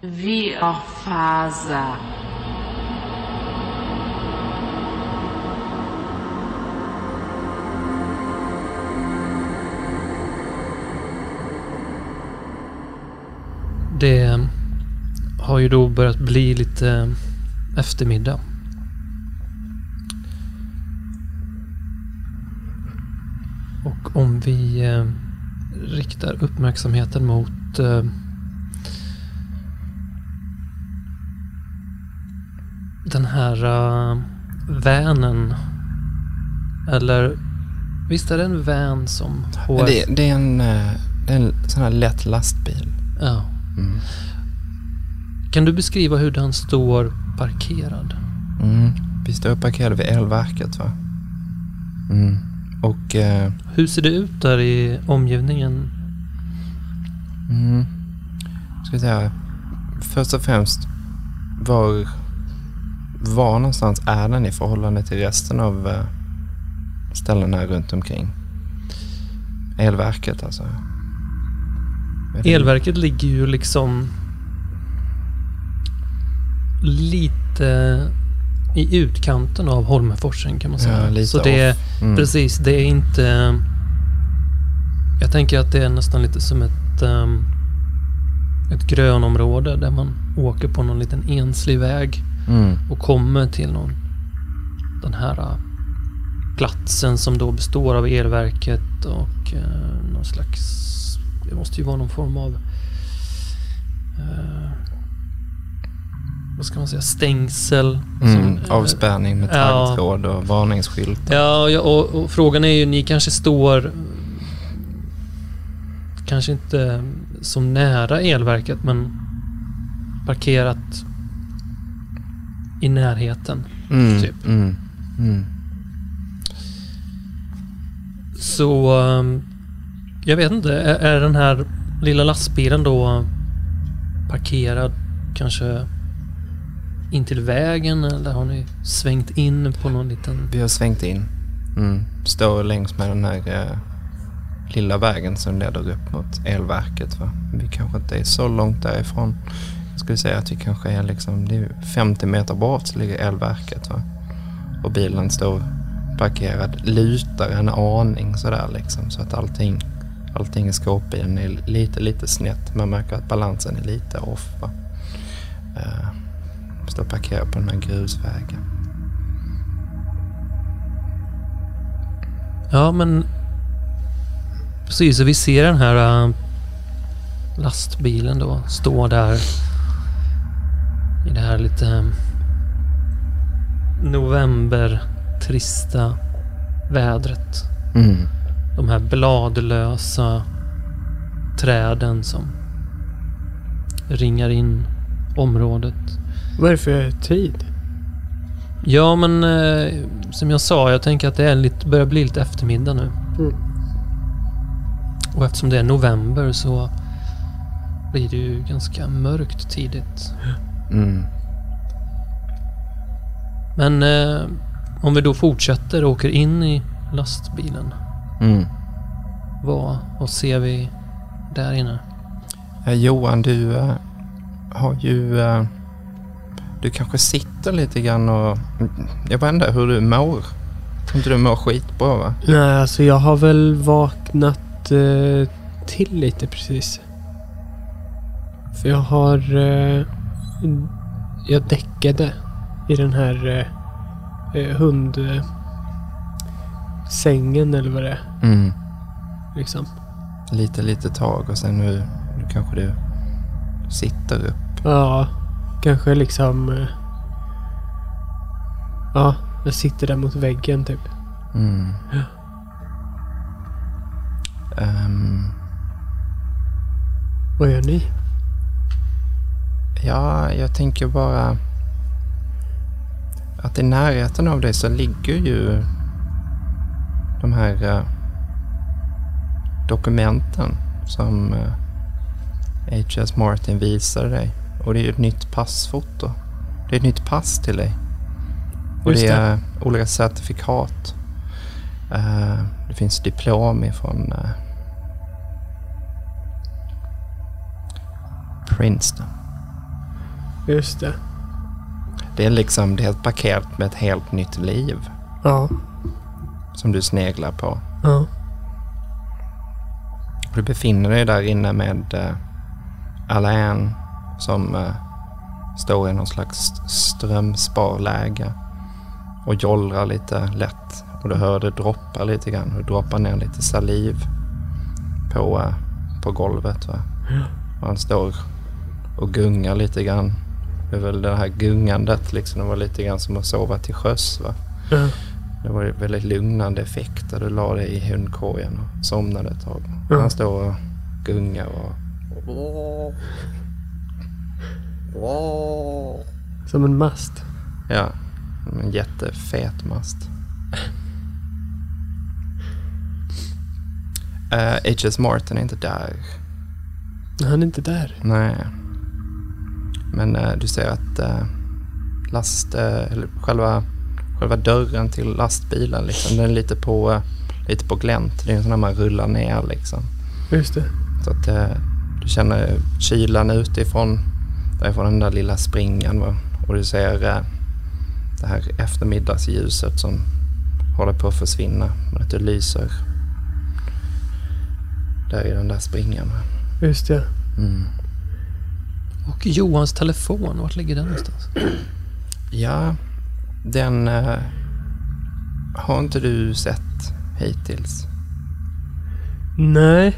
Viorfaza. Det har ju då börjat bli lite eftermiddag. Och om vi eh, riktar uppmärksamheten mot eh, den här uh, vanen. Eller visst är det en van som HF... Det, det, är en, eh, det är en sån här lätt lastbil. Ja. Mm. Kan du beskriva hur den står parkerad? Mm. Vi står parkerade vid elverket va? Mm. Och... Eh, Hur ser det ut där i omgivningen? mm, ska vi säga, först och främst var, var någonstans är den i förhållande till resten av eh, ställena runt omkring? Elverket alltså. Elverket ligger ju liksom lite i utkanten av Holmenforsen kan man säga. Ja, Så det är. Mm. precis, det är inte... Jag tänker att det är nästan lite som ett, um, ett grönområde där man åker på någon liten enslig väg Mm. och kommer till någon, den här uh, platsen som då består av elverket och uh, någon slags... Det måste ju vara någon form av... uh, vad ska man säga? Stängsel. Mm. som, Avspärrning med ja. taggtråd och varningsskyltar. Ja, ja och, och frågan är ju, ni kanske står kanske inte så nära elverket men parkerat i närheten. Mm. typ. Mm. Mm. Så um, jag vet inte, är, är den här lilla lastbilen då parkerad kanske in till vägen eller har ni svängt in på någon liten... Vi har svängt in. Mm. Står längs med den här eh, lilla vägen som leder upp mot elverket. Va? Vi kanske inte är så långt därifrån. Skulle säga att vi kanske är liksom, det är 50 meter bort så ligger elverket. Va? Och bilen står parkerad, lutar en aning sådär liksom. Så att allting, allting i skåpbilen är lite, lite snett. Man märker att balansen är lite off. Va? Uh, står parkerad på den här grusvägen. Ja men precis, så vi ser den här eh, lastbilen då stå där i det här lite äh, novembertrista vädret. Mm. De här bladlösa träden som ringar in området. Vad är det för tid? Ja men eh, som jag sa, jag tänker att det är lite, börjar bli lite eftermiddag nu. Mm. Och eftersom det är november så blir det ju ganska mörkt tidigt. Mm. Men eh, om vi då fortsätter och åker in i lastbilen. Mm. Vad, vad ser vi där inne? Eh, Johan, du eh, har ju... eh, du kanske sitter lite grann och... Jag bara undrar hur du mår. Tror inte du mår skitbra va? Nej, alltså jag har väl vaknat eh, till lite precis. För jag har... Jag däckade i den här eh, eh, hund... Eh, eller vad det är. Mm. Liksom. Lite, lite tag och sen nu, nu kanske du sitter upp. Ja, kanske liksom... Eh, ja, jag sitter där mot väggen typ. Mm. Ja. Ehm, Vad gör ni? Ja, jag tänker bara att i närheten av dig så ligger ju de här eh, dokumenten som eh, H.S. Martin visade dig. Och det är ju ett nytt passfoto. Det är ett nytt pass till dig. Och Just det det. är olika certifikat. Eh, det finns diplom ifrån eh, Princeton. Just det. Det är liksom det är ett paket med ett helt nytt liv Ja. som du sneglar på. Ja. Du befinner dig där inne med eh, Alain som eh, står i någon slags strömsparläge och jollrar lite lätt. Och du hör det droppa lite grann. Det droppar ner lite saliv på, eh, på golvet. Va? Och han står och gungar lite grann. Det är väl det här gungandet liksom. Det var lite grann som att sova till sjöss. Va? Ja. Det var ju väldigt lugnande effekt där du la dig i hundkorgen och somnade ett tag. Ja. Han står och gungar och... Som en mast. Ja, en jättefet mast. Uh, H.S. Martin är inte där. Han är inte där. Nej. Men eh, du ser att uh, last, eh, eller själva, själva dörren till lastbilen liksom, den är lite på, eh, lite på glänt. Det är en sån här man rullar ner liksom. Just det. Så att eh, du känner kylan utifrån, därifrån den där lilla springan. Och du ser eh, det här eftermiddagsljuset som håller på att försvinna. Men att det lyser där i den där springan. Just det. Mm. Och Johans telefon, vart ligger den någonstans? Ja, den eh, har inte du sett hittills. Nej.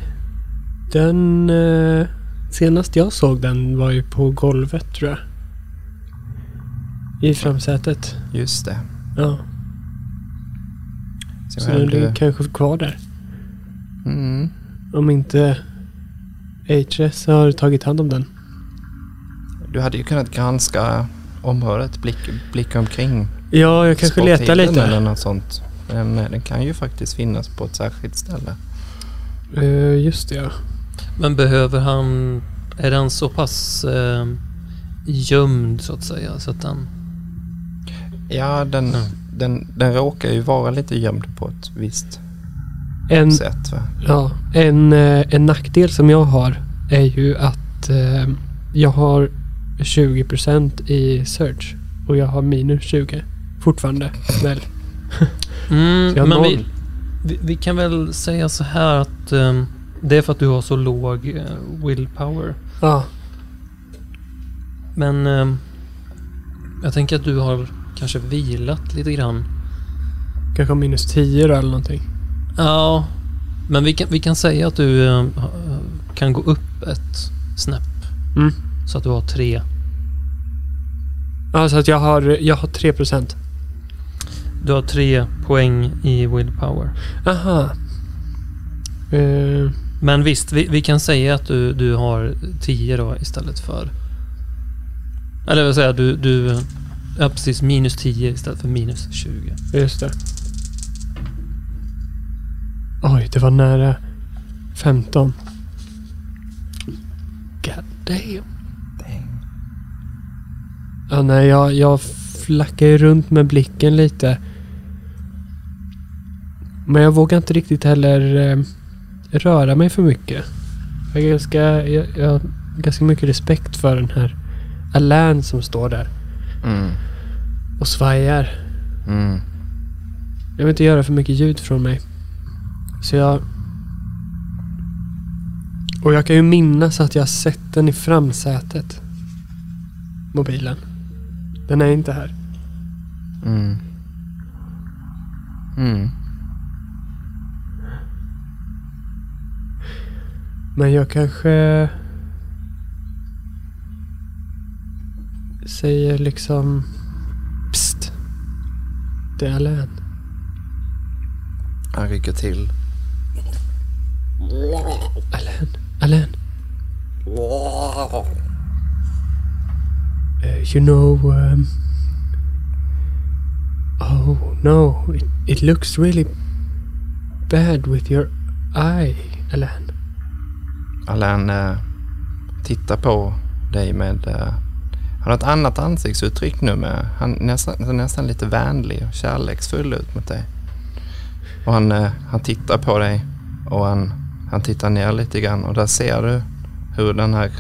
Den... Eh, senast jag såg den var ju på golvet tror jag. I framsätet. Just det. Ja. Så, Så den du, ligger kanske kvar där. mm, Om inte HS har tagit hand om den. Du hade ju kunnat granska området, blick, blicka omkring. Ja, jag kanske letar lite. Eller något sånt. Men den kan ju faktiskt finnas på ett särskilt ställe. Eh, just det, ja. Men behöver han... Är den så pass eh, gömd så att säga så att den... Ja, den, Ja. den, den råkar ju vara lite gömd på ett visst En, sätt. Va? ja, en, eh, en nackdel som jag har är ju att eh, jag har 20% i search och jag har minus 20 fortfarande. Väl? Mm, men vi, noll. vi, vi kan väl säga så här att eh, det är för att du har så låg eh, willpower. Ja, Men eh, jag tänker att du har kanske vilat lite grann. kanske minus 10 då eller någonting. Ja, men vi kan, vi kan säga att du eh, kan gå upp ett snäpp. Mm. Så att du har tre. Ja, så att jag har, jag har 3%. Du har tre poäng i willpower. Aha. Eh, Men visst, vi, vi kan säga att du, du har 10 då istället för... Eller vad säger du, du... Ja precis, minus 10 istället för minus 20. just det. Oj, det var nära 15. God damn. Ja, nej, jag, jag flackar ju runt med blicken lite. Men jag vågar inte riktigt heller eh, röra mig för mycket. Jag har, ganska, jag, jag har ganska mycket respekt för den här Alain som står där Mm. och svajar. Mm. Jag vill inte göra för mycket ljud från mig. Så jag... Och jag kan ju minnas att jag har sett den i framsätet. Mobilen. Den är inte här. Mm. Mm. Men jag kanske... Säger liksom... Psst. Det är Alain. Han rycker till. Alain. Alain. Uh, you know... Um, oh no. It, it looks really bad with your eye, Alan. Alan uh, tittar på dig med... Uh, han har ett annat ansiktsuttryck nu med. Han nästan, ser nästan lite vänlig och kärleksfull ut mot dig. Och han, uh, han tittar på dig och han, han tittar ner lite grann och där ser du hur den här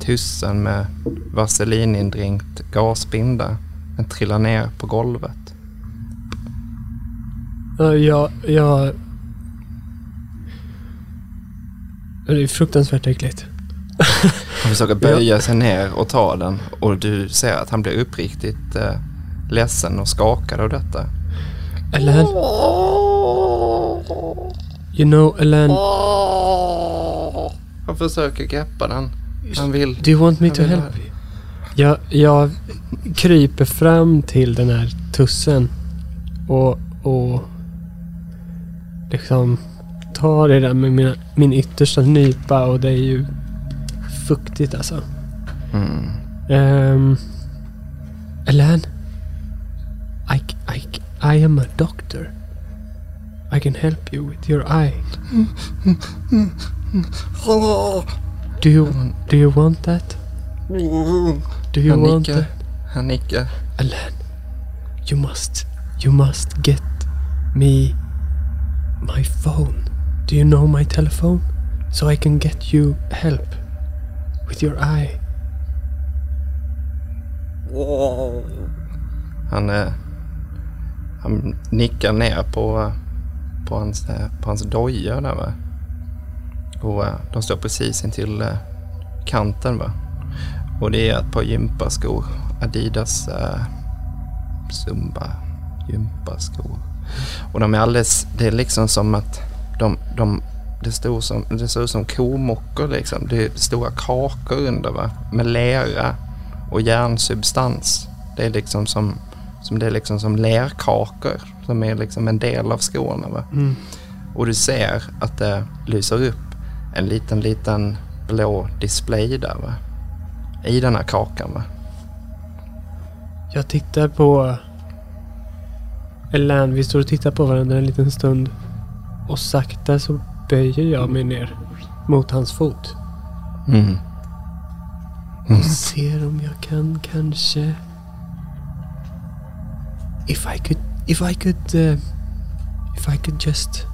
tussen med vaselinindränkt gasbinda. Den trillar ner på golvet. Ja, jag... jag... Det är fruktansvärt äckligt. Han försöker böja sig ner och ta den och du ser att han blir uppriktigt eh, ledsen och skakad av detta. Alan? You know, Alan, Han försöker greppa den. Han vill... do you want me Jag to help you? Jag, jag kryper fram till den här tussen och, och liksom tar det där med mina, min yttersta nypa och det är ju fuktigt alltså. Mm. Um, Alan, I, I, I am a doctor. I can help you with your eye. Do you, do you want that? Do you Han want nickar. that? Han nickar. Alan, you must, you must get me my phone. Do you know my telephone? So I can get you help with your eye. Han, eh, han nickar ner på, på, hans, eh, på hans doja där va. Och eh, de står precis intill eh, kanten va. Och det är ett par gympaskor. Adidas eh, Zumba gympaskor. Och de är alldeles, det är liksom som att de, de det, står som, det ser ut som komockor liksom. Det är stora kakor under va. Med lera och järnsubstans. Det är liksom som, som, det är liksom som lerkakor som är liksom en del av skorna. Va? Mm. Och du ser att det lyser upp en liten, liten blå display där va? I den här kakan va? Jag tittar på Alan. Vi står och tittar på varandra en liten stund. Och sakta så böjer jag mig ner mot hans fot. Mm. Och ser om jag kan kanske... If I could... If I could... Uh, if I could just...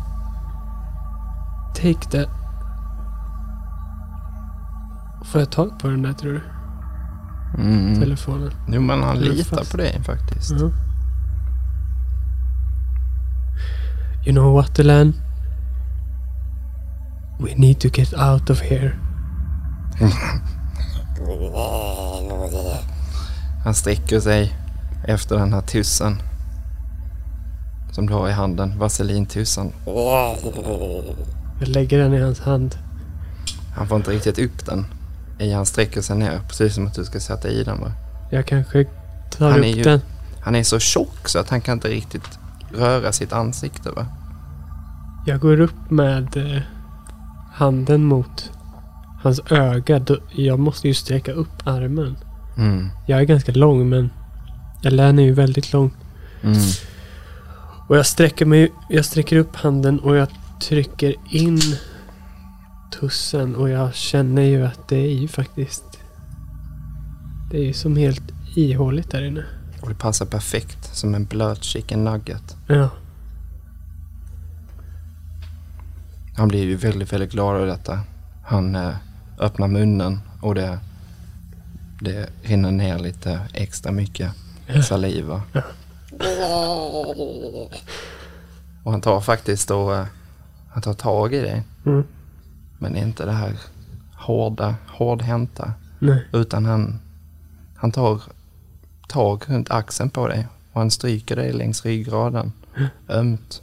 Take that... Får jag tag på den där tror du? Mm. Telefonen. Jo men han litar på dig faktiskt. Mhm. You know what, Alan? We need to get out of here. Han sträcker sig efter den här tussen. Som du har i handen. Vaselintussen. Jag lägger den i hans hand. Han får inte riktigt upp den. I han sträcker sig ner. Precis som att du ska sätta i den va? Jag kanske tar Han upp är ju- den. Han är så tjock så att han kan inte riktigt röra sitt ansikte va? Jag går upp med eh, handen mot hans öga. Jag måste ju sträcka upp armen. Mm. Jag är ganska lång men Alan är ju väldigt lång. Mm. Och jag sträcker mig, jag sträcker upp handen och jag trycker in tussen och jag känner ju att det är ju faktiskt Det är ju som helt ihåligt där inne. Och det passar perfekt som en blöt chicken nugget. Ja. Han blir ju väldigt, väldigt glad av detta. Han eh, öppnar munnen och det, det rinner ner lite extra mycket saliva. Och han tar faktiskt då, eh, han tar tag i dig. Mm. Men inte det här hårda, hårdhänta. Nej. Utan han, han tar tag runt axeln på dig och han stryker dig längs ryggraden. Ömt.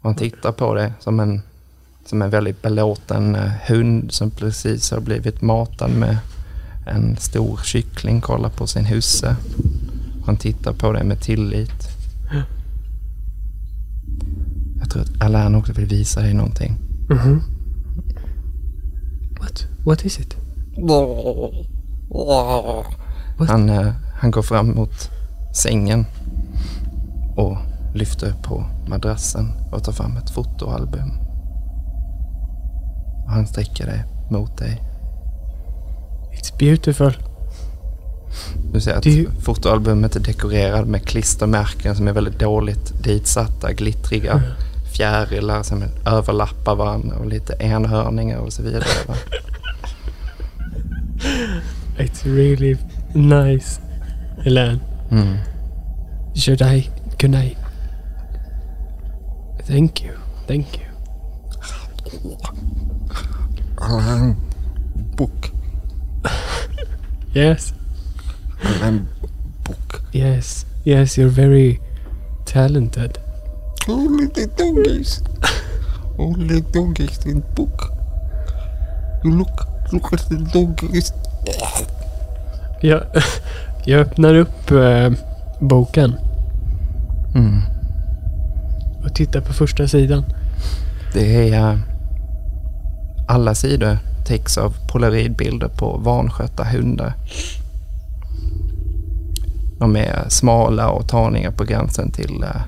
Och han tittar på dig som en, som en väldigt belåten eh, hund som precis har blivit matad med en stor kyckling. Kollar på sin husse. Han tittar på dig med tillit. Jag tror att Alain också vill visa dig någonting. Mhm. What? What is it? What? Han, eh, han går fram mot sängen och lyfter på madrassen och tar fram ett fotoalbum. Och han sträcker det mot dig. It's beautiful. Du ser att ju- fotoalbumet är dekorerad med klistermärken som är väldigt dåligt ditsatta, glittriga fjärilar som överlappar varandra och lite enhörningar och så vidare. It's really nice. Elaine, Mm. should I... Good night. Thank you. Thank you. Book. Yes. Alan Book. Yes. Yes, you're very talented. Only the doggies. Only doggies in book. You look, look at the doggies. Jag, jag öppnar upp eh, boken Mm. och tittar på första sidan. Det är... eh, alla sidor täcks av polaroidbilder på vanskötta hundar. De är smala och taniga på gränsen till, eh,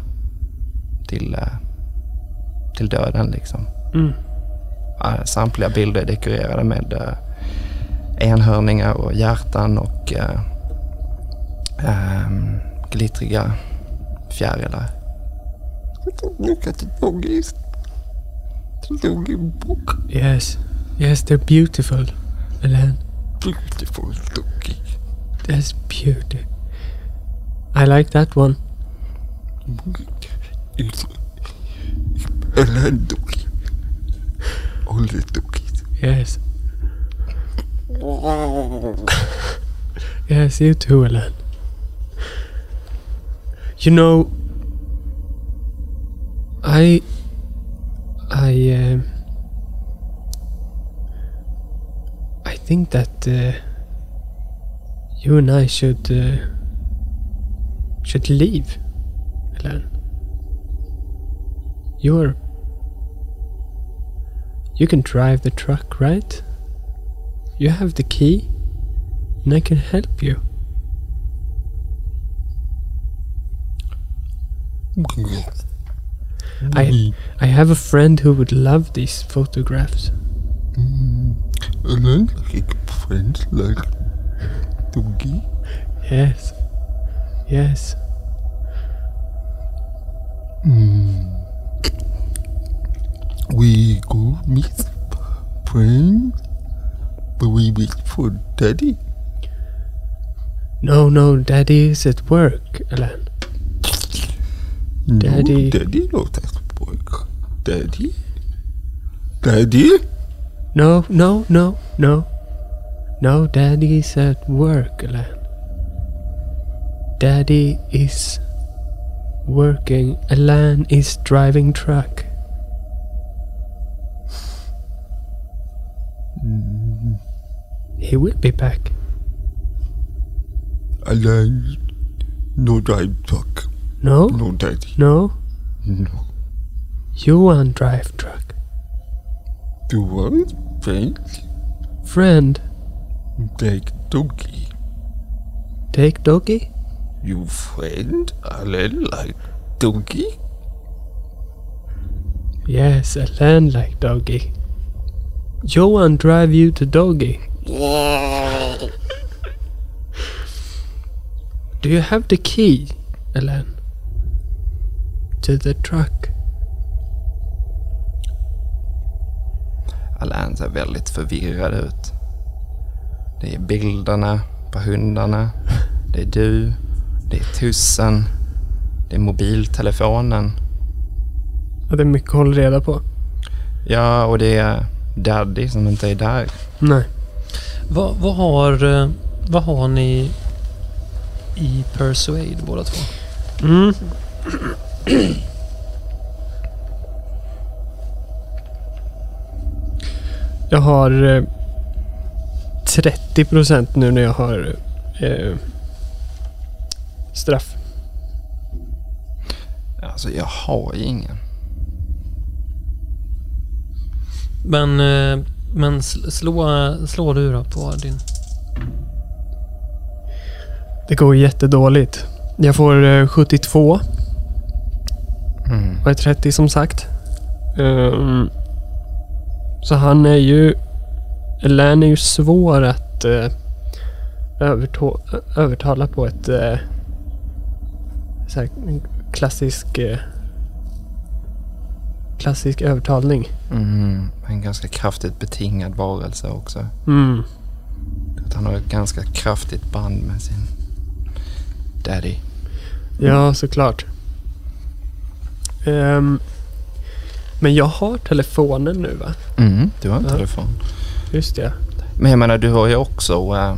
till, eh, till döden liksom. Mm. Samtliga bilder är dekorerade med eh, enhörningar och hjärtan och ehm, glittriga fjärilar. Yes. Yes, they're beautiful. Elaine, Beautiful doggy. that's beauty. I like that one. All the. Yes. Yes, you too, Alan. You know, I, I, um, I think that uh, you and I should uh, should leave, Elaine. You're. You can drive the truck, right? You have the key, and I can help you. I I have a friend who would love these photographs. Mm. And then like friends like doggy. Yes. Yes. Hmm. We go meet friends, but we wait for daddy. No, no, Daddy is at work, Alan. Daddy. No, daddy not at work. Daddy? Daddy? No, no, no, no. No, Daddy is at work, Alan. Daddy is working. Alan is driving truck. Mm. He will be back. Alan, no drive truck. No, No daddy. no. No. You want drive truck. Do what? Friends? Friend, Take doggy. take doggy. You friend? Alan like doggy? Yes, Alan like doggy. Johan drive you to doggy. Do you have the key, Alan? To the truck? Alan ser väldigt förvirrad ut. Det är bilderna på hundarna. Det är du. Det är tussen. Det är mobiltelefonen. Ja, det är mycket att hålla reda på. Ja, och det är Daddy som inte är där. Nej. Vad, vad, har, eh, vad har ni i Persuade båda två? Mm. Jag har eh, 30 procent nu när jag har eh, straff. Alltså, jag har ingen. Men, eh, men sl- slå, slå du då på din... Det går jättedåligt. Jag får eh, 72 Mm. och är 30 som sagt. Ehm, så han är ju... Elaine är ju svår att uh, övertala på ett uh, så klassisk uh, klassisk övertalning. Mm, en ganska kraftigt betingad varelse också. Mm. Att han har ett ganska kraftigt band med sin daddy. Ja, såklart. Ehm, men jag har telefonen nu va? Mm, du har en Ja. telefon. Just det. Men jag menar, du har ju också... eh,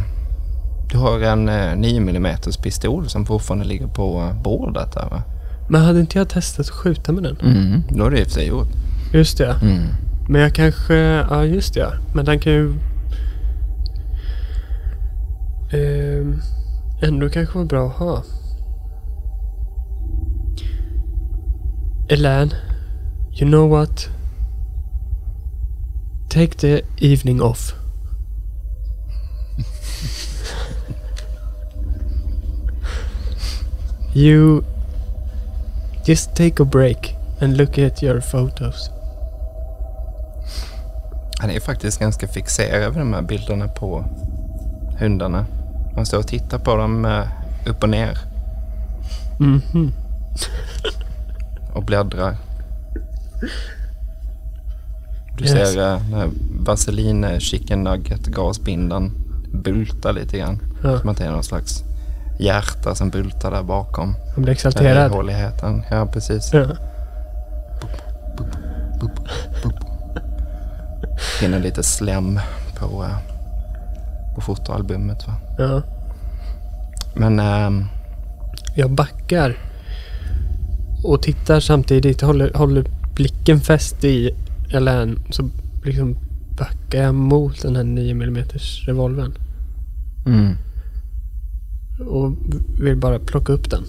du har en uh, 9 mm pistol som fortfarande ligger på uh, bordet där va? Men hade inte jag testat att skjuta med den? Mm. Då har du i och för sig gjort. Just det. Mm. Men jag kanske... Ja, just det. Men den kan ju... Ehm, ändå kanske vara bra att ha. Elan, you know what? Take the evening off. you just take a break and look at your photos. Han är faktiskt ganska fixerad vid de här bilderna på hundarna. Han står och tittar på dem eh, upp och ner Mhm. och bläddrar. Du Yes. ser uh, här vaseline chicken nugget gasbindan bulta lite grann. Ja, Som att det är någon slags hjärta som bultar där bakom. han blir Den exalterad. ihåligheten. Ja, precis. Ja. Hinner lite slem på, eh, på fotoalbumet. Va? ja. Men ehm, Jag backar och tittar samtidigt. Håller, håller blicken fäst i Elan. Så liksom backar jag mot den här 9 mm revolvern. mm, Och vill bara plocka upp den.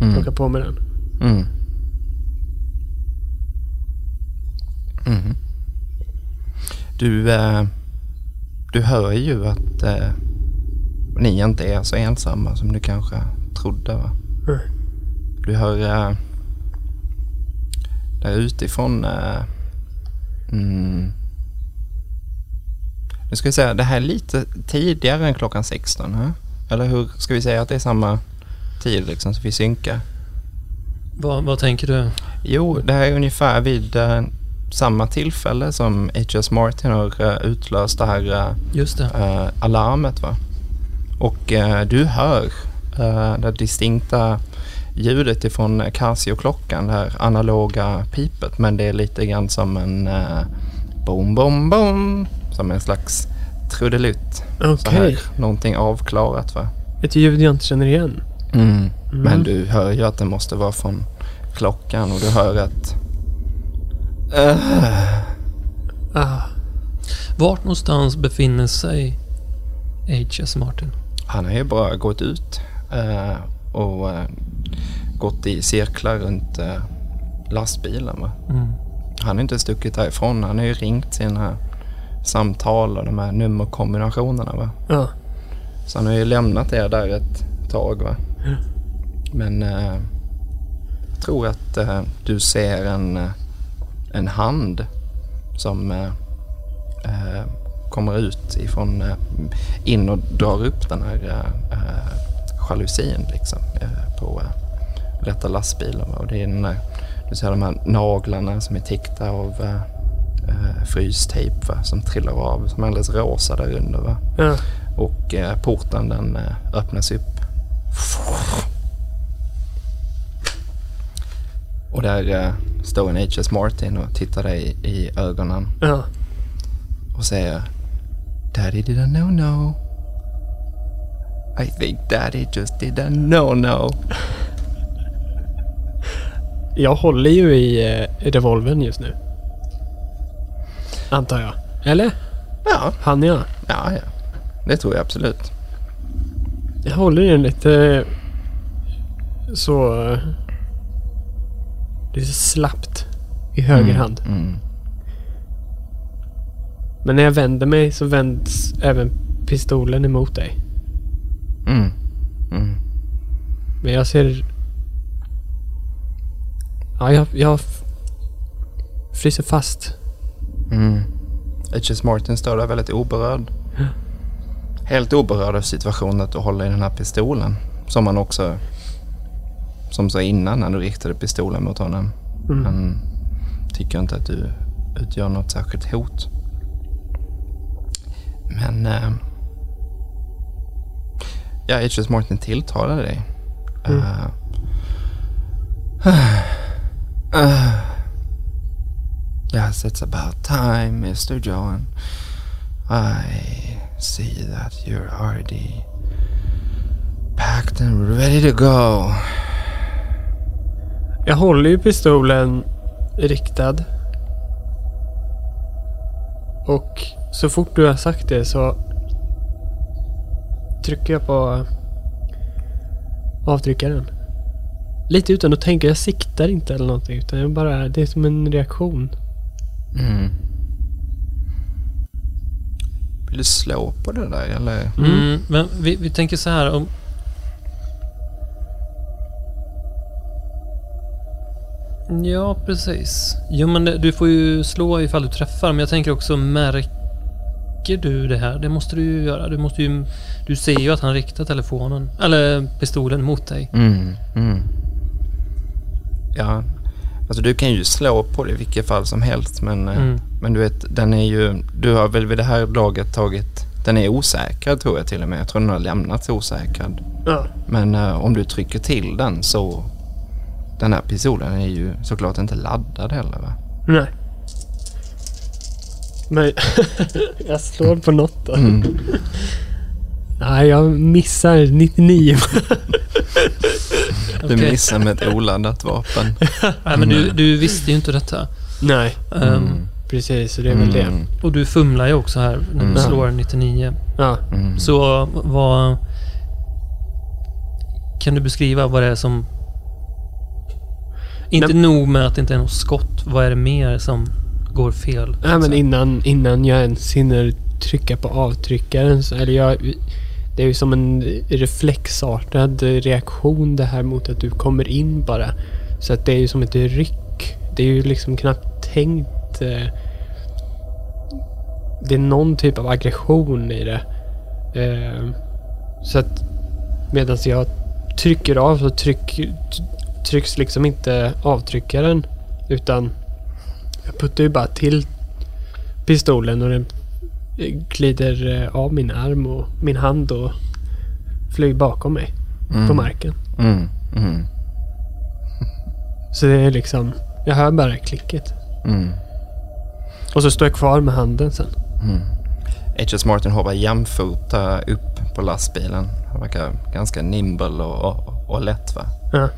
mm, Plocka på mig den. mm. Mm. Du, eh, du hör ju att eh, ni inte är så ensamma som du kanske trodde. Va? Mm. Du hör eh, där utifrån... Eh, mm, nu ska vi säga, det här är lite tidigare än klockan 16. Huh? Eller hur? Ska vi säga att det är samma tid liksom, så vi synkar? Vad, vad tänker du? Jo, det här är ungefär vid eh, samma tillfälle som H.S. Martin har eh, utlöst det här eh, Just det. eh, alarmet. Va? Och eh, du hör eh, det distinkta ljudet ifrån Casio-klockan, det här analoga pipet. Men det är lite grann som en uh, bom, bom, bom. Som en slags trudelutt. Okej. här, någonting avklarat va. Ett ljud jag inte känner igen. Mm. Mm. Men du hör ju att det måste vara från klockan och du hör ett... Uh, Ah, Vart någonstans befinner sig H.S. Martin? han har ju bara gått ut eh, och eh, gått i cirklar runt uh, lastbilen. Va? Mm. Han har inte stuckit därifrån. Han har ju ringt sina samtal och de här nummerkombinationerna. Va? ja. Så han har ju lämnat er där ett tag. Va? Ja. Men eh, jag tror att eh, du ser en, eh, en hand som eh, eh, kommer ut ifrån eh, in och drar upp den här eh, jalusin liksom, på eh, detta lastbilen. Va? Och det är den där, du ser de här naglarna som är täckta av eh, frystejp va? som trillar av, som är alldeles rosa där under. Va? ja. Och eh, porten den eh, öppnas upp. Och där eh, står en H.S. Martin och tittar dig i ögonen ja. och säger Daddy did a no-no. I think Daddy just did a no-no. Jag håller ju i eh, revolvern just nu. Antar jag. Eller? Ja, Han jag. ja, ja. Det tror jag absolut. Jag håller den lite så... eh, Lite slappt i höger Mm, hand. Mm. Men när jag vänder mig så vänds även pistolen emot dig. Mm. Mm. Men jag ser... Ja, jag, jag fryser fast. Mm. H.S. Martin står där väldigt oberörd. Helt oberörd av situationen att du håller i den här pistolen. Som han också... Som sa innan när du riktade pistolen mot honom. Mm. Han tycker inte att du utgör något särskilt hot. Men... Eh, ja, H.S. Martin tilltalade dig. Mm. Eh, uh, yes, it's about time, Mr. John. I see that you're already packed and ready to go. Jag håller ju pistolen riktad. Och så fort du har sagt det så trycker jag på avtryckaren. Lite utan att tänka. Jag siktar inte eller någonting. Utan jag bara, det är som en reaktion. Mm. Vill du slå på det där eller? Mm. Men vi, vi tänker så här om... Ja, precis. Jo, men det, du får ju slå ifall du träffar. Men jag tänker också, märker du det här? Det måste du ju göra. Du måste ju... Du ser ju att han riktar telefonen, eller pistolen mot dig. Mm, mm. Ja, alltså du kan ju slå på det i vilket fall som helst men, eh, Mm. men du vet den är ju, du har väl vid det här laget tagit, den är osäkrad tror jag till och med. Jag tror den har lämnats osäkrad. Ja. Men eh, om du trycker till den så, den här pistolen är ju såklart inte laddad heller va? Nej. Men jag slår på något då. Mm. Nej, jag missar 99. Du missar med ett oladdat vapen. Nej, men du, du visste ju inte detta. Nej, Ehm, precis. Så det är väl det. Mm, och du fumlar ju också här när du Mm. slår 99. Ja. mm. Så vad... Kan du beskriva vad det är som... Inte Nej. nog med att det inte är något skott. Vad är det mer som går fel? Nej, men innan, innan jag ens hinner trycka på avtryckaren så eller jag... Det är ju som en reflexartad reaktion det här mot att du kommer in bara. Så att det är ju som ett ryck. Det är ju liksom knappt tänkt... Eh, det är någon typ av aggression i det. Eh, så att medan jag trycker av så tryck, trycks liksom inte avtryckaren. Utan jag puttar ju bara till pistolen och den glider eh, av min arm och min hand och flyger bakom mig Mm. på marken. Mm, mm, Så det är liksom, jag hör bara klicket. mm. Och så står jag kvar med handen sen. Mm. H.S. Martin hoppar jämfota upp på lastbilen. Han verkar ganska nimble och, och, och lätt va. Ja.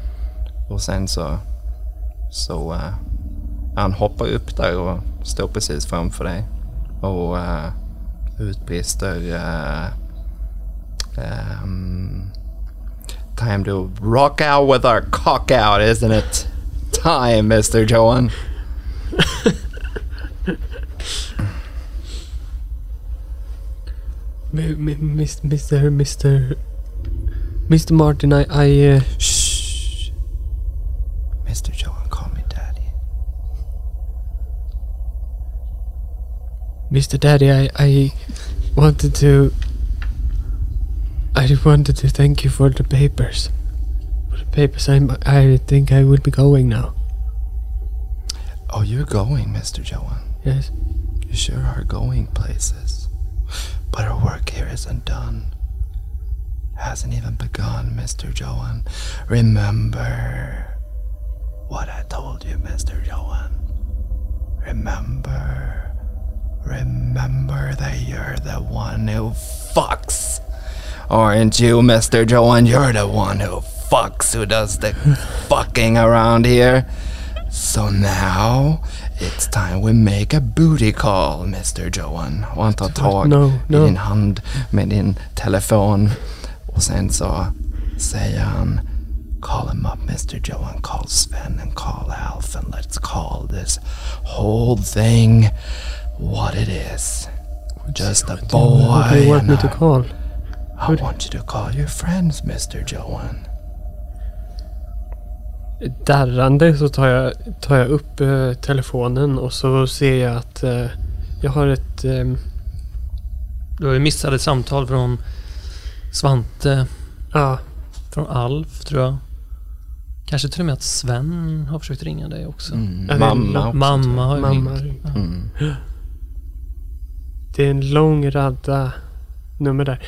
Och sen så, så eh, han hoppar upp där och står precis framför dig. Och uh, utbrister uh, um, Time to rock out with our cock out isn't it? Time Mr. Johan. Mi- mi- Mr. Mr. Mr. Martin, I... I uh. Mr. Johan, call me daddy. Mr. Daddy, I, I wanted to... I wanted to thank you for the papers. For the papers, I'm, I think I will be going now. Oh, you're going, Mr. Johan. Yes. You sure are going places. But our work here isn't done. Hasn't even begun, Mr. Johan. Remember what I told you, Mr. Johan. Remember. Remember that you're the one who fucks. Aren't you, Mr. Johan? You're the one who fucks, who does the fucking around here. So now it's time we make a booty call, Mr. Johan. Want tar tag No, i no. din hand med din telefon. Och sen så säger han um, Call him up, Mr. Johan. Call Sven and call Alf and let's call this whole thing what it is. Just a boy. do you want me to I- call? I want you to call your friends, Mr. Johan. Darrande så tar jag, tar jag upp eh, telefonen och så ser jag att eh, jag har ett... ehm, Du har ju missat ett samtal från Svante, Ja, från Alf tror jag. Kanske till och med att Sven har försökt ringa dig också. Mm. Mamma också. Mamma har ju Mamma. ringt. Mm. Det är en lång radda nummer där.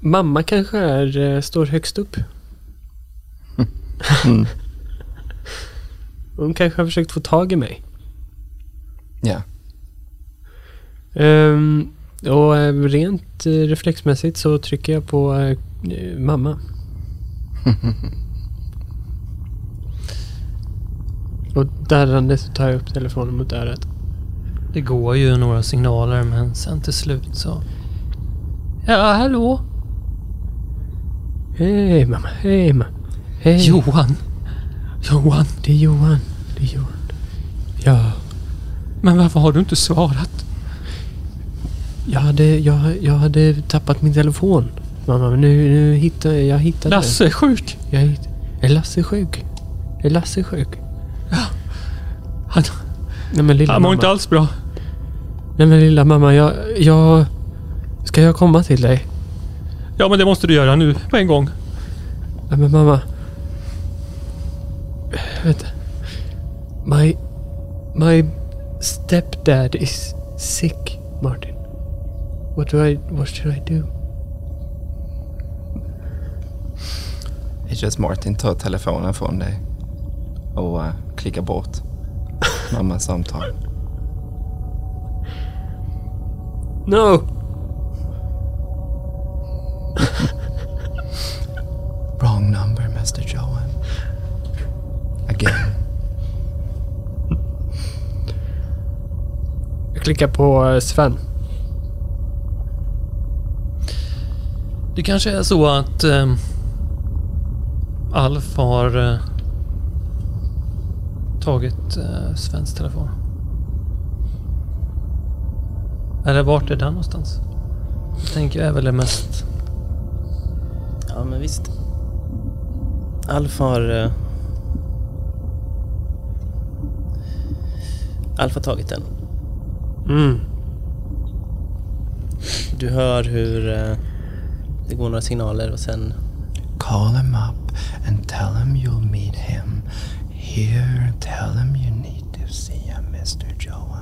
Mamma kanske är, eh, står högst upp. Mm. Hon kanske har försökt få tag i mig. Ja. Ehm, och eh, rent eh, reflexmässigt så trycker jag på eh, mamma. och darrande så tar jag upp telefonen mot örat. Det går ju några signaler men sen till slut så... Ja, hallå? Hej mamma, hej mamma. Hej. Johan? Johan? Det är Johan. Det är Johan. Ja, Men varför har du inte svarat? jag hade, jag, jag hade tappat min telefon. Mamma, men nu, nu hittade jag hittade Lasse är sjuk. Jag hitt, är Lasse sjuk? Är Lasse sjuk? Han, Nej men lilla han mår mamma. inte alls bra. Nej men lilla mamma, jag, jag... Ska jag komma till dig? Ja, men det måste du göra nu på en gång. Nej men mamma. Vänta. My... My stepdad is sick, Martin. What do I... What should I do? Agent Martin tar telefonen från dig och eh, klickar bort mammas samtal. No! Wrong number, Mr Johan. Again. Jag klickar på eh, Sven. Det kanske är så att um, Alf har eh, tagit uh, Svens telefon. Eller vart är den någonstans? Jag tänker är väl det mest... Ja, men visst. Alf har... eh, Alf har tagit den. Mm. Du hör hur eh, det går några signaler och sen... Call him up and tell him you'll meet him here. Tell him you need to see him, Mr Johan.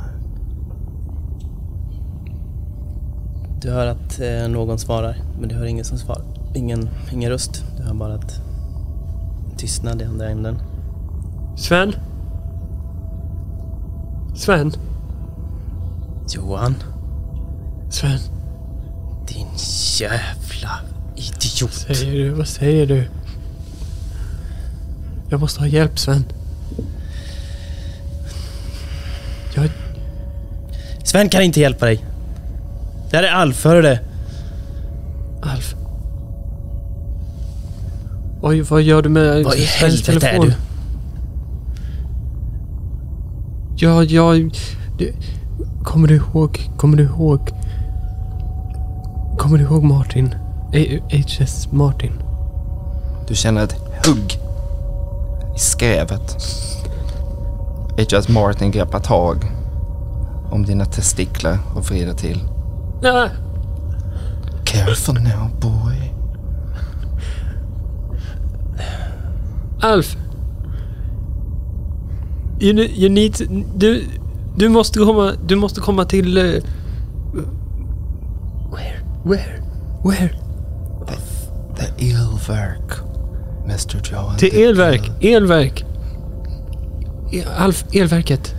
Du hör att eh, någon svarar, men du hör ingen som svarar. Ingen, ingen röst. Du hör bara att tystnad i andra änden. Sven? Sven? Johan, Sven? din jävla idiot. Säger du? Vad säger du? Jag måste ha hjälp Sven. Jag... Sven kan inte hjälpa dig. Det här är Alf, hör du det? Alf. Oj, vad gör du med Vad i helvete är du? Ja, jag... Du, kommer du ihåg... Kommer du ihåg... Kommer du ihåg Martin? HS Martin. Du känner ett hugg i skrevet. Agent Martin greppar tag om dina testiklar och vrider till. Nej! Careful now boy. Alf! You, you need... Du, du måste komma... Du måste komma till... eh, where? Where? Where? The elverk, Mr Johan. Till The elverk. el- Elverk. Alf, elverket.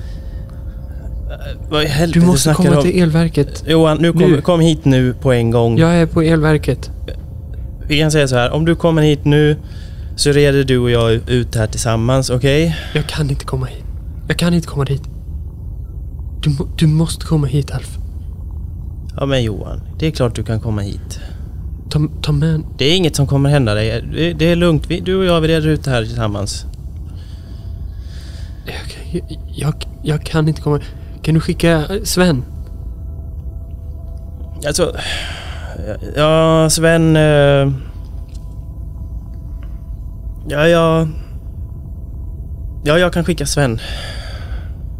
Vad i helvete Du måste snackar komma om? till elverket. Johan, nu kom, Nu. kom hit nu på en gång. Jag är på elverket. Vi kan säga så här, om du kommer hit nu så reder du och jag ut här tillsammans, okej? Jag kan inte komma hit. Jag kan inte komma dit. Du, må- du måste komma hit Alf. Ja men Johan, det är klart du kan komma hit. Ta, ta med... Det är inget som kommer hända dig. Det, det är lugnt. Vi, du och jag, vi reder ut det här tillsammans. Jag, jag, jag, jag kan inte komma... Kan du skicka eh, Sven? Alltså... Ja, Sven... eh, Ja, ja... Ja, jag kan skicka Sven.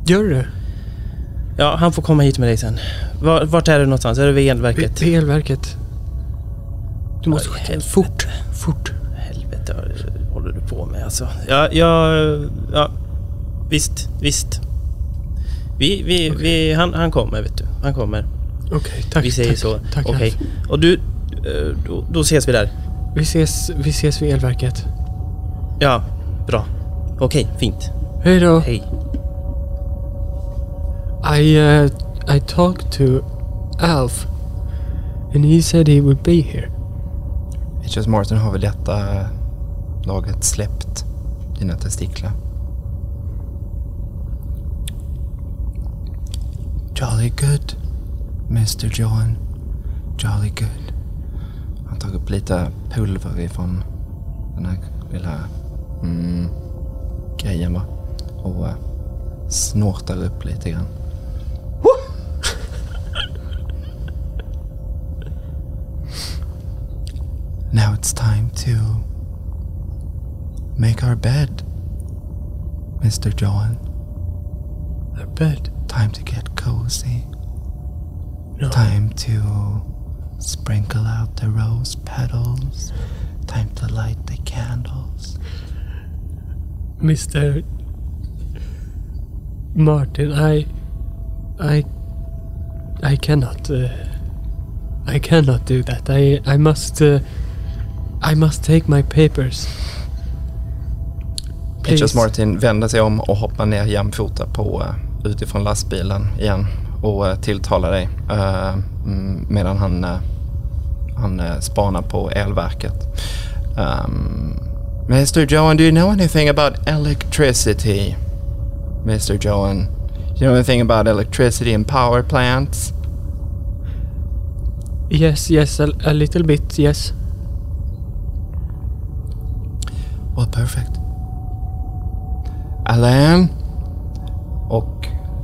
Gör du? Ja, han får komma hit med dig sen. Var, vart är du någonstans? Är du vid elverket? vid elverket. Du måste skicka... helvete. Fort. Fort. Helvete, håller håller du på med alltså? Ja, ja, ja visst, visst. Vi, vi, vi, han, han kommer vet du. Han kommer. Okej, tack. vi säger tack, så. Tack, Okej. Alf. Och du, eh, då, då ses vi där. Vi ses, vi ses vid elverket. Ja, bra. Okej, fint. Hej då. Hej. I, uh, I talked to Alf. And he said he would be here. H.S. Martin har väl detta laget släppt dina testiklar. Jolly good, Mr. John. Jolly good. Han tar upp lite pulver ifrån den här lilla mm, grejen va. Och uh, snortar upp lite grann. Now it's time to make our bed, Mr. John. A bed. Time to get cozy. No. Time to sprinkle out the rose petals. Time to light the candles. Mr. Martin, I, I, I cannot, uh, I cannot do that. I, I must, uh, I must take my papers. Please. Martin vänder sig om och hoppar ner jämfota på uh, utifrån lastbilen igen och uh, tilltalar dig uh, mm, medan han, uh, han spanar på elverket. Um, Mr. Johan, do you know anything about electricity? Mr. Johan, you know anything about electricity and power plants? Yes, yes, a, a little bit, yes. Well, perfect. Alain?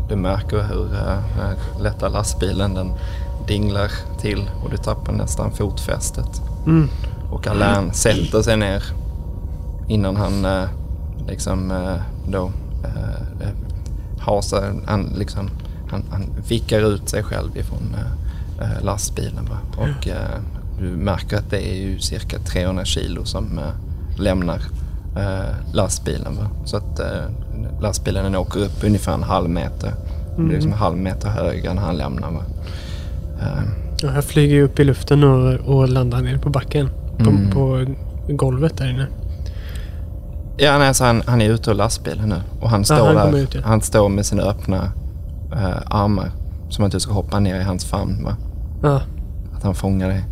Du märker hur uh, lätta lastbilen den dinglar till och du tappar nästan fotfästet. Mm. Och Alain sätter sig ner innan han uh, liksom då hasar, han liksom han, han vickar ut sig själv ifrån lastbilen. Va? Och du märker att det är ju cirka 300 kilo som lämnar lastbilen. Va? Så att lastbilen den åker upp ungefär en halv meter. Det är liksom en halv meter högre när han lämnar. Va? Uh, Ja, jag flyger ju upp i luften och, och landar ner på backen. På, Mm. på golvet där inne. Ja, nej, så han, han är ute ur lastbilen nu och han står han där. ut, ja. Han står med sina öppna eh, armar som att du ska hoppa ner i hans famn. Va? Ja. Att han fångar dig.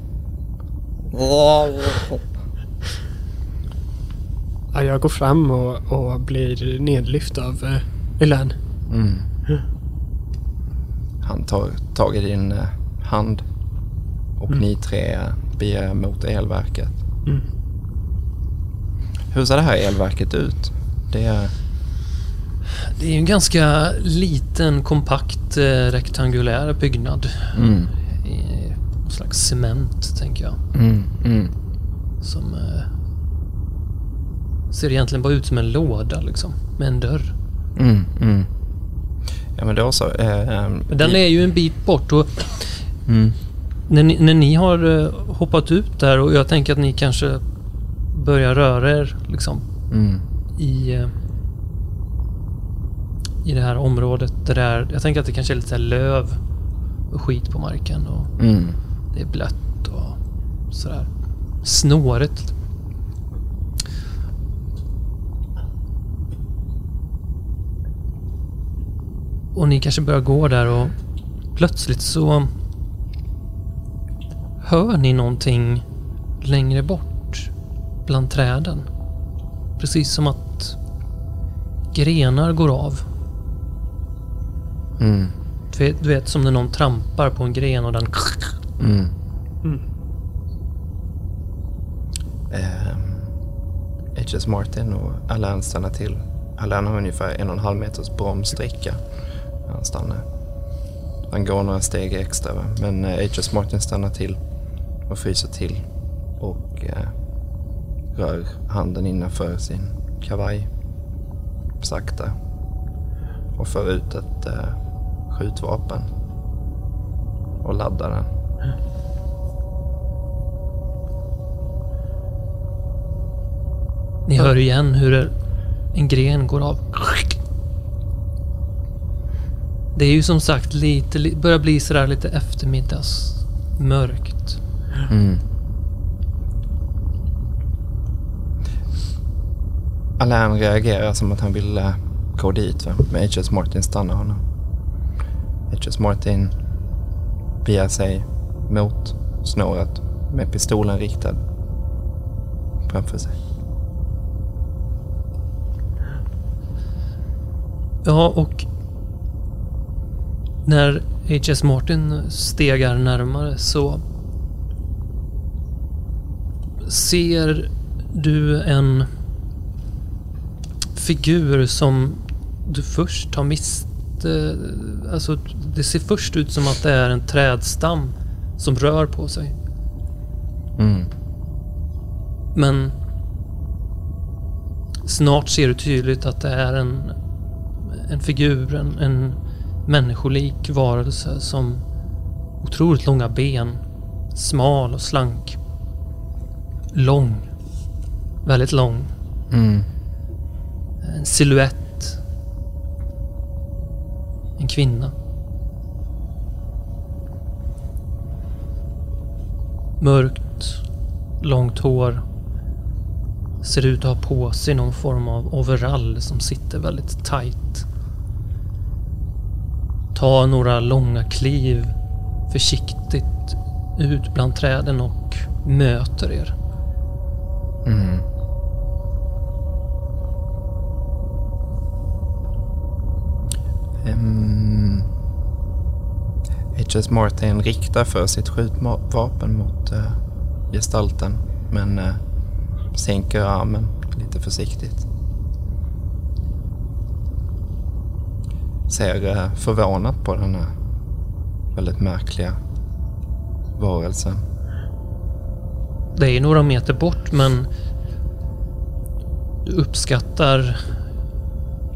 ja, jag går fram och, och blir nedlyft av uh, Elan. Mm. Han tar tag i din eh, hand och Mm. ni tre eh, beger er mot elverket. Mm. Hur ser det här elverket ut? Det är... Det är ju en ganska liten, kompakt, eh, rektangulär byggnad. Mm. I slags cement, tänker jag. Mm. Mm. Som eh, ser egentligen bara ut som en låda liksom. Med en dörr. Mm. Mm. Ja men då så. Eh, Men den är ju en bit bort och mm. när ni, när ni har eh, hoppat ut där och jag tänker att ni kanske börjar röra er liksom Mm. i, eh, i det här området där det är, jag tänker att det kanske är lite löv och skit på marken och Mm. det är blött och sådär. Snåret. Och ni kanske börjar gå där och plötsligt så hör ni någonting längre bort bland träden. Precis som att grenar går av. Mm. Du vet, du vet som när någon trampar på en gren och den... Mm. Mm. Ehm, H.S. Martin och Alain stannar till. Alain har ungefär en och en halv meters bromssträcka. Han stannar. Han går några steg extra va? men eh, H.S. Martin stannar till och fryser till och eh, rör handen innanför sin kavaj sakta och för ut ett eh, skjutvapen och laddar den. Ni hör igen hur en gren går av. Det är ju som sagt lite, li- börjar bli sådär lite eftermiddagsmörkt. Mm. Alain reagerar som att han vill eh, gå dit. Va? Men H.S. Martin stannar honom. H.S. Martin beger sig mot snåret med pistolen riktad framför sig. Ja, och när H.S. Martin stegar närmare så ser du en figur som du först har mist... eh, Alltså, det ser först ut som att det är en trädstam som rör på sig. Mm. Men snart ser du tydligt att det är en, en figur, en, en människolik varelse som otroligt långa ben, smal och slank. Lång. Väldigt lång. Mm. En silhuett. En kvinna. Mörkt, långt hår. Ser ut att ha på sig någon form av overall som sitter väldigt tight. Ta några långa kliv försiktigt ut bland träden och möter er. Mm. Um, H.S. Martin riktar för sitt skjutvapen mot uh, gestalten men uh, sänker armen lite försiktigt. Ser uh, förvånat på den här väldigt märkliga varelsen. Det är några meter bort men du uppskattar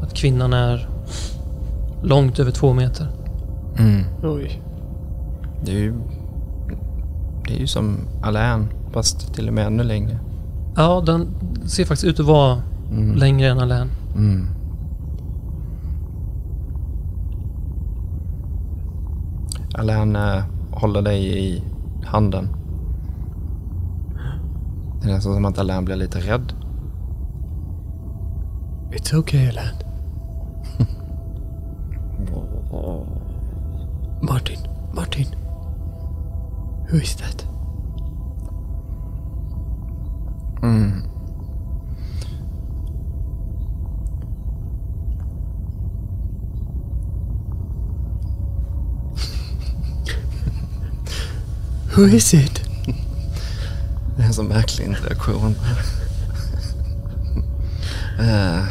att kvinnan är långt över två meter. Mm. Oj. Det är ju, det är ju som Alain fast till och med ännu längre. Ja, den ser faktiskt ut att vara Mm. längre än Alain. Mm. Alain eh, håller dig i handen. Det är nästan som att Alain blir lite rädd. It's okay, Alan. Martin, Martin. Who is that? Mm. Who is it? Det är en så märklig interaktion. uh.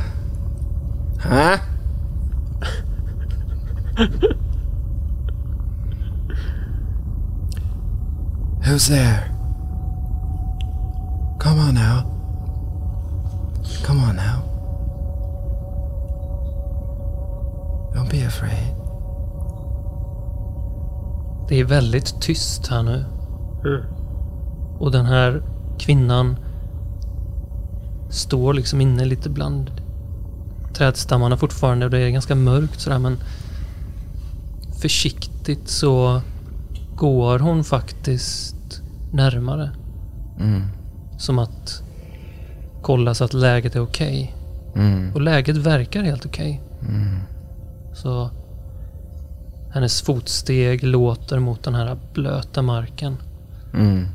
Hä? Who's there? Come on now. Come on now. Don't be afraid. Det är väldigt tyst här nu. Och den här kvinnan står liksom inne lite bland trädstammarna fortfarande och det är ganska mörkt sådär men försiktigt så går hon faktiskt närmare. Mm. Som att kolla så att läget är okej. Mm. Och läget verkar helt okej. Mm. Så hennes fotsteg låter mot den här blöta marken. Mm.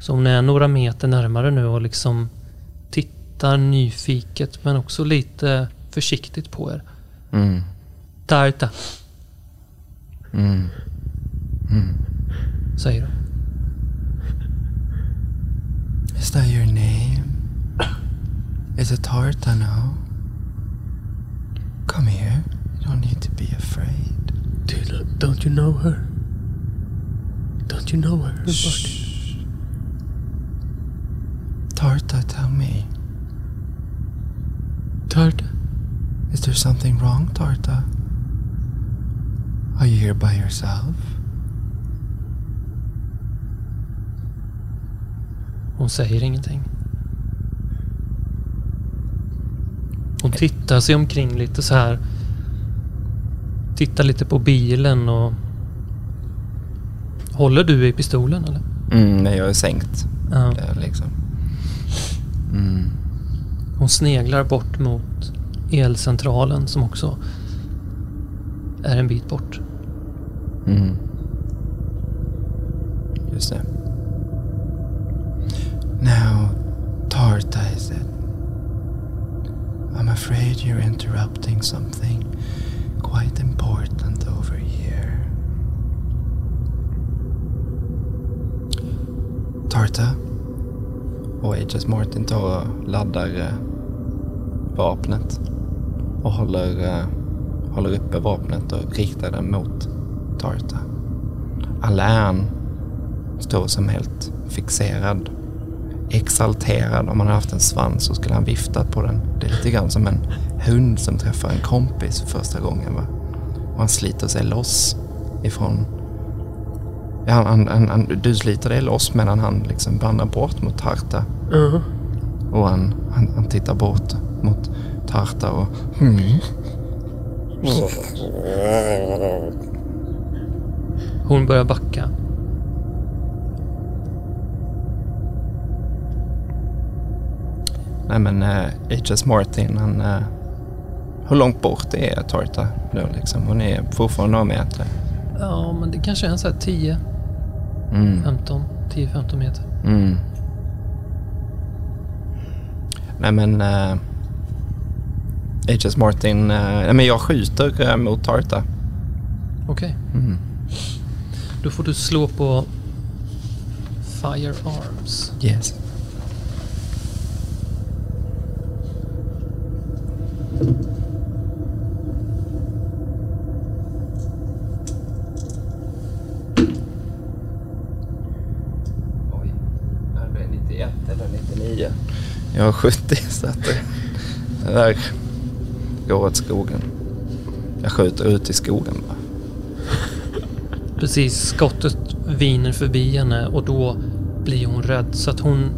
Så hon är några meter närmare nu och liksom tittar nyfiket men också lite försiktigt på er. Mm. Tarta, Mm. säger hon. Is that your name? Is it Tarta now? Come here. You don't need to be afraid. Do you know, don't you know her? Don't you know her Shh. Tarta, tell me. Tarta, is there something wrong, Tarta? Are you here by yourself? Hon säger ingenting. Hon tittar sig omkring lite så här. Tittar lite på bilen och Håller du i pistolen eller? Mm, nej, jag är sänkt. Ja. eh, Liksom. Mm. Hon sneglar bort mot elcentralen som också är en bit bort. Mm. Just det. Now, Tarta is it? I'm afraid you're interrupting something Tarta? Och H.S. Martin tar och laddar eh, vapnet och håller, eh, håller uppe vapnet och riktar det mot Tarta. Alain står som helt fixerad, exalterad. Om han hade haft en svans så skulle han viftat på den. Det är lite grann som en hund som träffar en kompis för första gången. Va? Och han sliter sig loss ifrån... Ja, han, han, han, han, du sliter dig loss medan han liksom vandrar bort mot Tarta. Ja. Och han, han, han tittar bort mot Tarta och... Hon börjar backa. Nej men eh, H.S. Martin han... Eh, hur långt bort är Tarta då liksom? Hon är fortfarande några meter. Ja, men det kanske är en så här 10, Mm. 15, 10-15 meter. Mm. Nej men... Eh, H.S. Martin... Eh, nej men jag skjuter eh, mot Tarta. Okej. Mm. Då får du slå på Firearms. Yes. 91 eller 99. Jag har 70 så att det, det där går åt skogen. Jag skjuter ut i skogen bara. Precis, skottet viner förbi henne och då blir hon rädd så att hon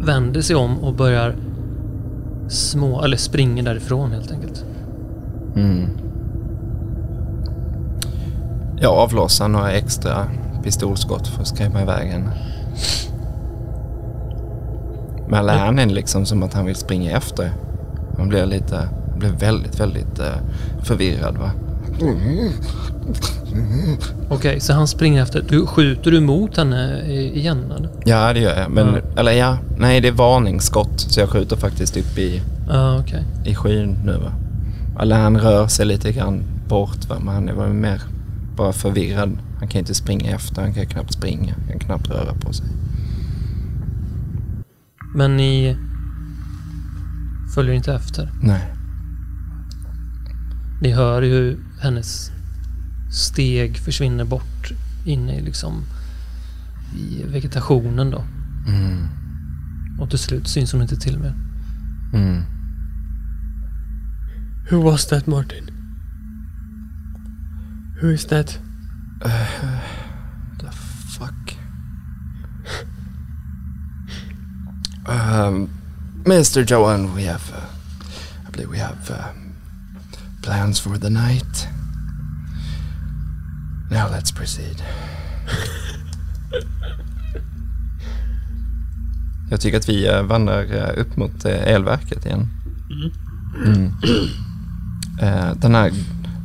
vänder sig om och börjar små, eller springer därifrån helt enkelt. Mm. Jag avlossar några extra pistolskott för att skrämma iväg henne. Men Alain är liksom som att han vill springa efter. Han blir lite, han blir väldigt, väldigt eh, förvirrad va. Okej, så han springer efter. Du, skjuter du mot henne igen eller? Ja det gör jag. Men, Ja. eller ja, nej det är varningsskott. Så jag skjuter faktiskt upp i, Ja, okej. i skyn nu va. Alain rör sig lite grann bort va. Men han är mer bara förvirrad. Han kan inte springa efter, han kan knappt springa. Han kan knappt röra på sig. Men ni följer inte efter. Nej. Ni hör ju hur hennes steg försvinner bort inne i liksom i vegetationen då. Mm. Och till slut syns hon inte till mer. Mm. Who was that Martin? Who is that? The um, Mr. Johan, we have, uh, I believe we have uh, plans for the night. Now let's proceed. Jag tycker att vi eh, vandrar eh, upp mot eh, elverket igen. Mm. Eh, Den här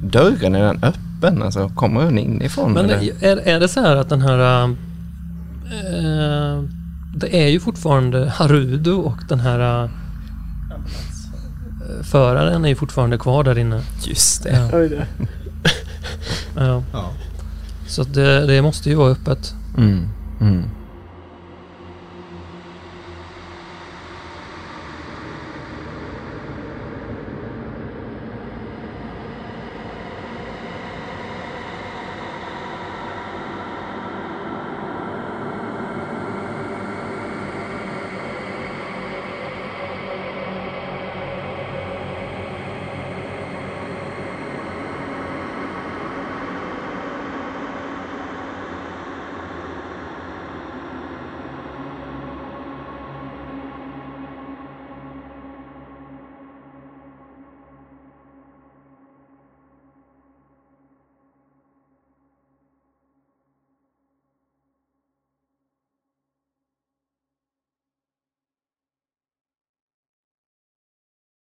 dörren, är den öppen? Alltså, kommer den inifrån? Men eller? är, är det så här att den här... eh, det är ju fortfarande Harudo och den här eh, föraren är ju fortfarande kvar där inne. Just det. Ja. Ja. Ja. Så det, det måste ju vara öppet. Mm. Mm.